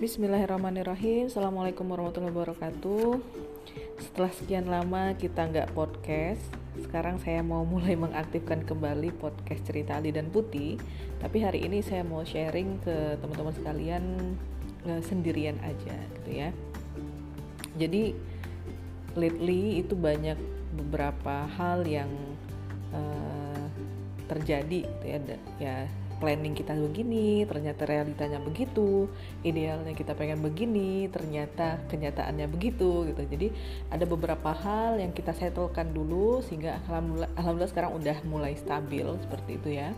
Bismillahirrahmanirrahim. Assalamualaikum warahmatullahi wabarakatuh. Setelah sekian lama kita nggak podcast Sekarang saya mau mulai mengaktifkan kembali podcast cerita Ali dan Putih. Tapi hari ini saya mau sharing ke teman-teman sekalian uh, Sendirian aja gitu ya. Jadi lately itu banyak beberapa hal yang uh, terjadi gitu ya. Ya planning kita begini, ternyata realitanya begitu, idealnya kita pengen begini, ternyata kenyataannya begitu gitu. Jadi ada beberapa hal yang kita settlekan dulu sehingga alhamdulillah, alhamdulillah sekarang udah mulai stabil seperti itu ya.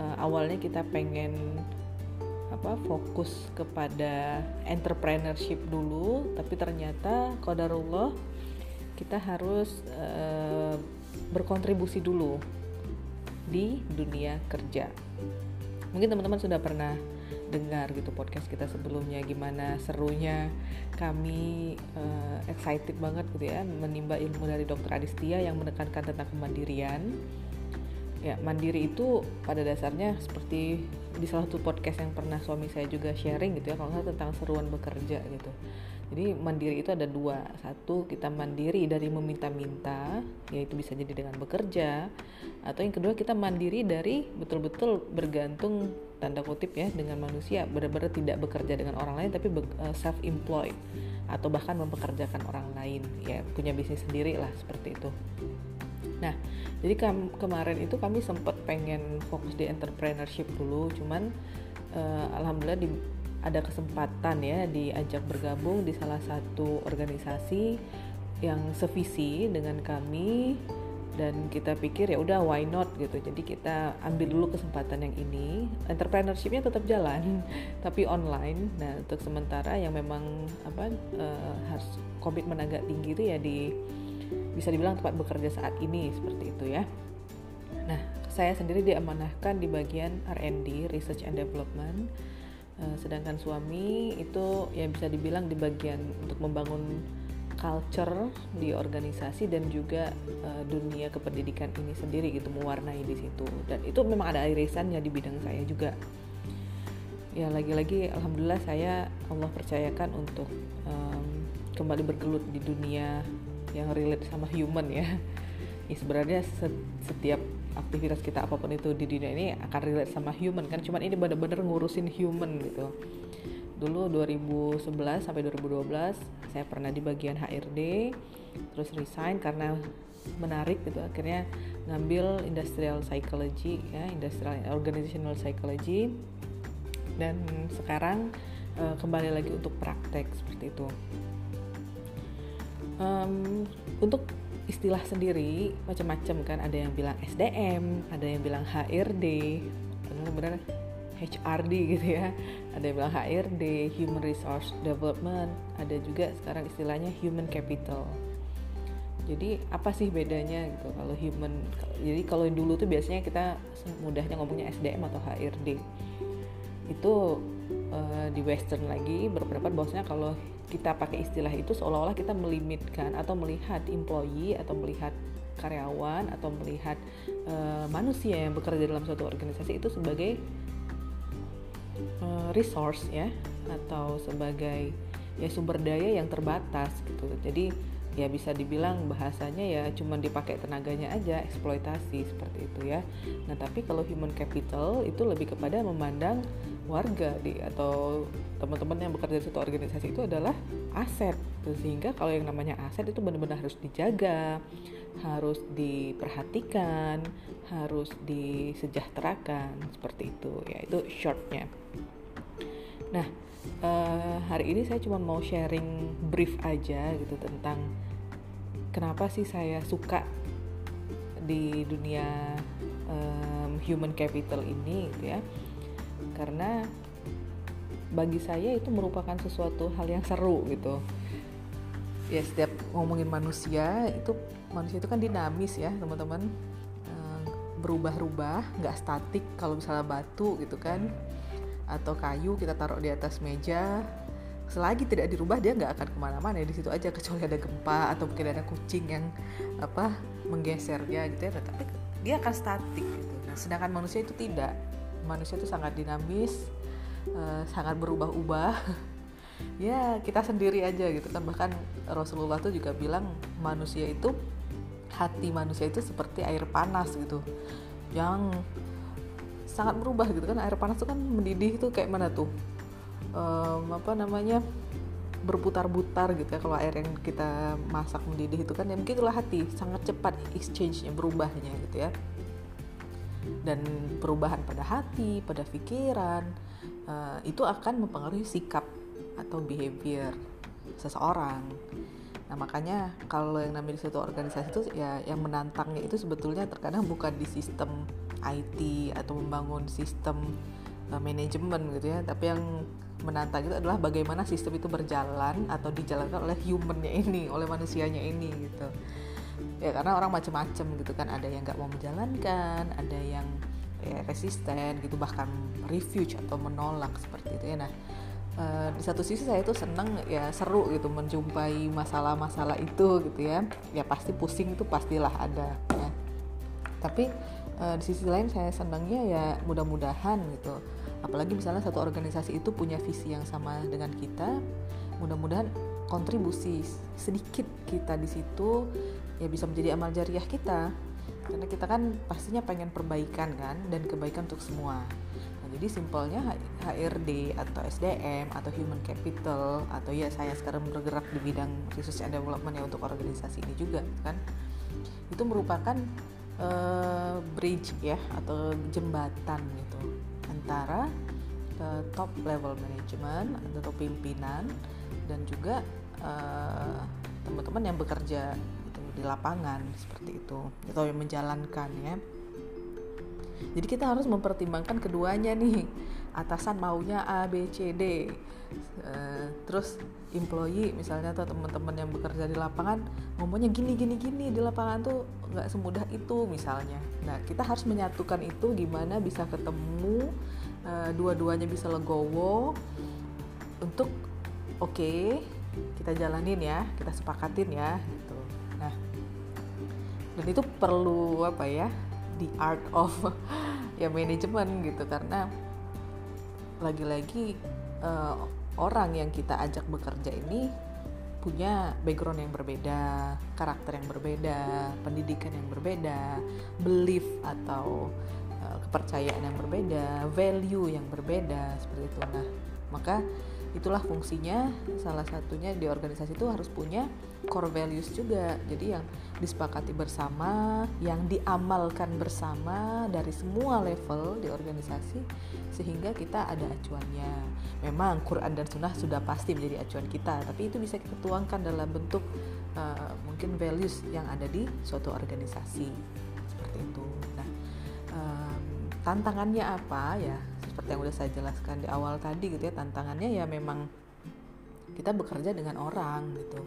Uh, awalnya kita pengen apa fokus kepada entrepreneurship dulu, tapi ternyata kodarullah kita harus uh, berkontribusi dulu di dunia kerja. Mungkin teman-teman sudah pernah dengar gitu podcast kita sebelumnya gimana serunya kami uh, excited banget gitu ya menimba ilmu dari Dokter Adistia yang menekankan tentang kemandirian. Ya, mandiri itu pada dasarnya seperti di salah satu podcast yang pernah suami saya juga sharing gitu ya kalau tentang seruan bekerja gitu jadi mandiri itu ada dua. Satu kita mandiri dari meminta-minta yaitu bisa jadi dengan bekerja. Atau yang kedua kita mandiri dari betul-betul bergantung tanda kutip ya dengan manusia. Benar-benar tidak bekerja dengan orang lain tapi eh, self employed atau bahkan mempekerjakan orang lain. Ya punya bisnis sendiri lah seperti itu. Nah, jadi kam kemarin itu kami sempat pengen fokus di entrepreneurship dulu, cuman uh, alhamdulillah di ada kesempatan ya diajak bergabung di salah satu organisasi yang sevisi dengan kami. Dan kita pikir ya udah why not gitu. Jadi kita ambil dulu kesempatan yang ini. Entrepreneurshipnya tetap jalan tapi online. Nah untuk sementara yang memang apa uh, harus komitmen agak tinggi itu ya di bisa dibilang tempat bekerja saat ini seperti itu ya. Nah saya sendiri diamanahkan di bagian R&D research and development sedangkan suami itu ya bisa dibilang di bagian untuk membangun culture di organisasi dan juga uh, dunia kependidikan ini sendiri gitu mewarnai di situ. Dan itu memang ada irisannya di bidang saya juga. Ya lagi-lagi alhamdulillah saya Allah percayakan untuk um, kembali bergelut di dunia yang relate sama human ya. Ya sebenarnya setiap aktivitas kita apa pun itu di dunia ini akan relate sama human kan. Cuman ini bener-bener ngurusin human gitu. Dulu 2011 sampai 2012 saya pernah di bagian HRD terus resign karena menarik gitu. Akhirnya ngambil industrial psychology ya industrial organizational psychology. Dan sekarang uh, kembali lagi untuk praktek seperti itu. Um, untuk istilah sendiri macam-macam kan. Ada yang bilang SDM ada yang bilang HRD benar-benar HRD gitu ya. Ada yang bilang HRD Human Resource Development ada juga sekarang istilahnya Human Capital. Jadi apa sih bedanya gitu kalau human? Jadi kalau dulu tuh biasanya kita mudahnya ngomongnya SDM atau HRD itu uh, di Western lagi berpendapat bahwasanya kalau kita pakai istilah itu seolah-olah kita melimitkan atau melihat employee atau melihat karyawan atau melihat uh, manusia yang bekerja dalam suatu organisasi itu sebagai uh, resource ya atau sebagai ya sumber daya yang terbatas gitu. Jadi ya bisa dibilang bahasanya ya cuma dipakai tenaganya aja eksploitasi seperti itu ya. Nah, tapi kalau human capital itu lebih kepada memandang warga di atau teman-teman yang bekerja di suatu organisasi itu adalah aset. Sehingga kalau yang namanya aset itu benar-benar harus dijaga harus diperhatikan harus disejahterakan seperti itu. Ya itu shortnya. Nah uh, hari ini saya cuma mau sharing brief aja gitu tentang kenapa sih saya suka di dunia um, human capital ini gitu ya. Karena bagi saya itu merupakan sesuatu hal yang seru gitu. Ya setiap ngomongin manusia itu manusia itu kan dinamis ya teman-teman. Eh, berubah-ubah nggak statik kalau misalnya batu gitu kan atau kayu kita taruh di atas meja. Selagi tidak dirubah dia nggak akan ke mana-mana. Ya di situ aja kecuali ada gempa atau mungkin ada kucing yang apa menggesernya gitu ya. Tapi dia akan statik gitu. Nah sedangkan manusia itu tidak. Manusia itu sangat dinamis uh, sangat berubah-ubah. Ya kita sendiri aja gitu kan. Bahkan Rasulullah tuh juga bilang manusia itu hati manusia itu seperti air panas gitu. Yang sangat berubah gitu kan. Air panas tuh kan mendidih itu kayak mana tuh? Um, apa namanya? Berputar-putar gitu ya. Kalau air yang kita masak mendidih itu kan ya mungkin itulah hati. Sangat cepat exchange-nya berubahnya gitu ya. Dan perubahan pada hati pada pikiran uh, itu akan mempengaruhi sikap atau behavior seseorang. Nah makanya kalau yang namanya suatu organisasi itu ya yang menantangnya itu sebetulnya terkadang bukan di sistem IT atau membangun sistem uh, manajemen gitu ya. Tapi yang menantang itu adalah bagaimana sistem itu berjalan atau dijalankan oleh humannya ini oleh manusianya ini gitu. Ya karena orang macam-macam gitu kan. Ada yang nggak mau menjalankan ada yang ya, resisten gitu bahkan refuge atau menolak seperti itu ya. Nah uh, di satu sisi saya tuh seneng ya seru gitu menjumpai masalah-masalah itu gitu ya. Ya pasti pusing itu pastilah ada ya. Tapi uh, di sisi lain saya senangnya ya mudah-mudahan gitu. Apalagi misalnya satu organisasi itu punya visi yang sama dengan kita mudah-mudahan kontribusi sedikit kita di situ ya bisa menjadi amal jariah kita. Karena kita kan pastinya pengen perbaikan kan dan kebaikan untuk semua. Nah, jadi simpelnya HRD atau SDM atau Human Capital atau ya saya sekarang bergerak di bidang research and development ya untuk organisasi ini juga kan itu merupakan uh, bridge ya atau jembatan gitu. Antara uh, top level management atau pimpinan dan juga uh, teman-teman yang bekerja gitu, di lapangan seperti itu. Atau yang menjalankan ya. Jadi kita harus mempertimbangkan keduanya nih atasan maunya A B C D. Uh, terus employee misalnya atau teman-teman yang bekerja di lapangan ngomongnya gini gini gini di lapangan tuh nggak semudah itu misalnya. Nah kita harus menyatukan itu gimana bisa ketemu uh, dua-duanya bisa legowo untuk oke okay, kita jalanin ya kita sepakatin ya gitu. Nah dan itu perlu apa ya the art of ya manajemen gitu karena lagi-lagi uh, orang yang kita ajak bekerja ini punya background yang berbeda, karakter yang berbeda, pendidikan yang berbeda, belief atau uh, kepercayaan yang berbeda, value yang berbeda seperti itu. Nah, maka itulah fungsinya. Salah satunya di organisasi itu harus punya core values juga. Jadi yang disepakati bersama yang diamalkan bersama dari semua level di organisasi sehingga kita ada acuannya. Memang Quran dan Sunnah sudah pasti menjadi acuan kita tapi itu bisa kita tuangkan dalam bentuk uh, mungkin values yang ada di suatu organisasi. Seperti itu. Nah tantangannya apa ya? Seperti yang udah saya jelaskan di awal tadi gitu ya tantangannya ya memang kita bekerja dengan orang gitu.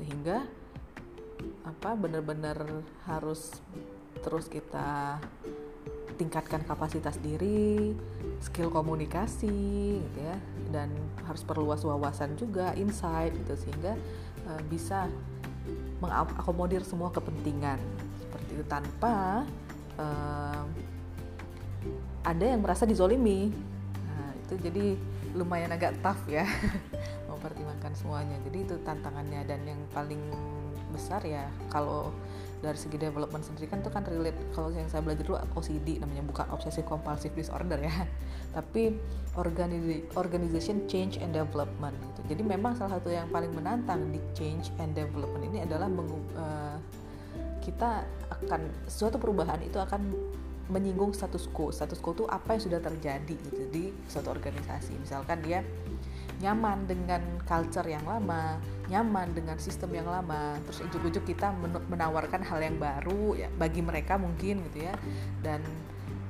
Sehingga apa benar-benar harus terus kita tingkatkan kapasitas diri, skill komunikasi gitu ya dan harus perluas wawasan juga, insight gitu sehingga uh, bisa mengakomodir semua kepentingan. Seperti itu tanpa uh, ada yang merasa dizolimi. Nah itu jadi lumayan agak tough ya mempertimbangkan semuanya. Jadi itu tantangannya dan yang paling besar ya kalau dari segi development sendiri kan itu kan relate. Kalau yang saya belajar dulu OCD namanya bukan obsessive compulsive disorder ya. Tapi organization change and development gitu. Jadi memang salah satu yang paling menantang di change and development ini adalah uh, kita akan suatu perubahan itu akan menyinggung status quo. Status quo itu apa yang sudah terjadi gitu di suatu organisasi. Misalkan dia nyaman dengan culture yang lama, nyaman dengan sistem yang lama, terus ujuk-ujuk kita menawarkan hal yang baru ya bagi mereka mungkin gitu ya. Dan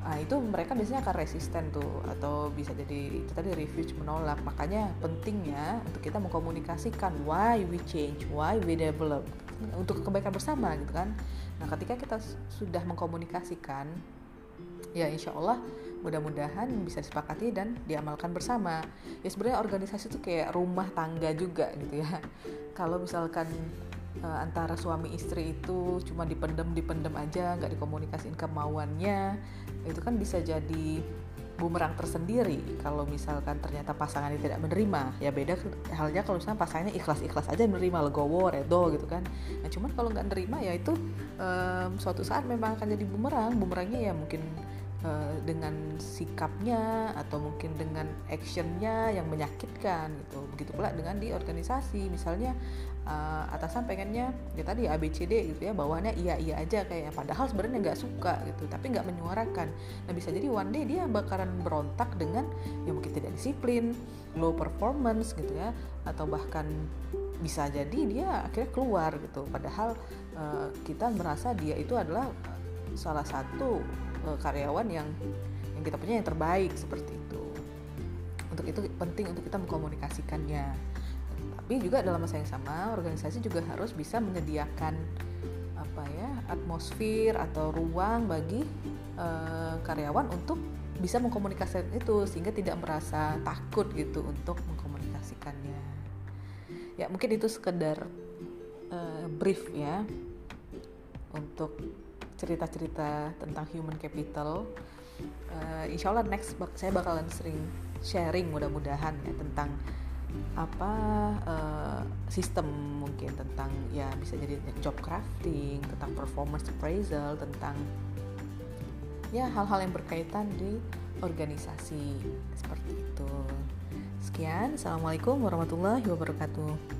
nah, itu mereka biasanya akan resisten tuh atau bisa jadi itu tadi refuge menolak. Makanya pentingnya untuk kita mengkomunikasikan why we change, why we develop untuk kebaikan bersama gitu kan. Nah, ketika kita sudah mengkomunikasikan ya insya Allah mudah-mudahan bisa disepakati dan diamalkan bersama. Ya sebenarnya organisasi itu kayak rumah tangga juga gitu ya. Kalau misalkan uh, antara suami istri itu cuma dipendem dipendem aja nggak dikomunikasiin kemauannya itu kan bisa jadi bumerang tersendiri. Kalau misalkan ternyata pasangannya tidak menerima ya beda halnya kalau misalnya pasangannya ikhlas-ikhlas aja menerima legowo redo gitu kan. Nah cuman kalau nggak nerima ya itu um, suatu saat memang akan jadi bumerang. Bumerangnya ya mungkin uh, dengan sikapnya atau mungkin dengan actionnya yang menyakitkan gitu. Begitu pula dengan di organisasi. Misalnya uh, atasan pengennya ya tadi ABCD gitu ya bawaannya iya iya aja kayak padahal sebenarnya nggak suka gitu tapi nggak menyuarakan. Nah bisa jadi one day dia bakalan berontak dengan ya mungkin tidak disiplin low performance gitu ya atau bahkan bisa jadi dia akhirnya keluar gitu. Padahal uh, kita merasa dia itu adalah salah satu uh, karyawan yang yang kita punya yang terbaik seperti itu. Untuk itu penting untuk kita mengkomunikasikannya. Tapi juga dalam masa yang sama organisasi juga harus bisa menyediakan apa ya atmosfer atau ruang bagi uh, karyawan untuk bisa mengkomunikasikan itu sehingga tidak merasa takut gitu untuk mengkomunikasikannya. Ya mungkin itu sekedar uh, brief ya untuk cerita-cerita tentang human capital. Uh, insya Allah next saya bakalan sering sharing mudah-mudahan ya tentang apa uh, sistem mungkin tentang ya bisa jadi job crafting tentang performance appraisal tentang ya hal-hal yang berkaitan di organisasi seperti itu. Sekian assalamualaikum warahmatullahi wabarakatuh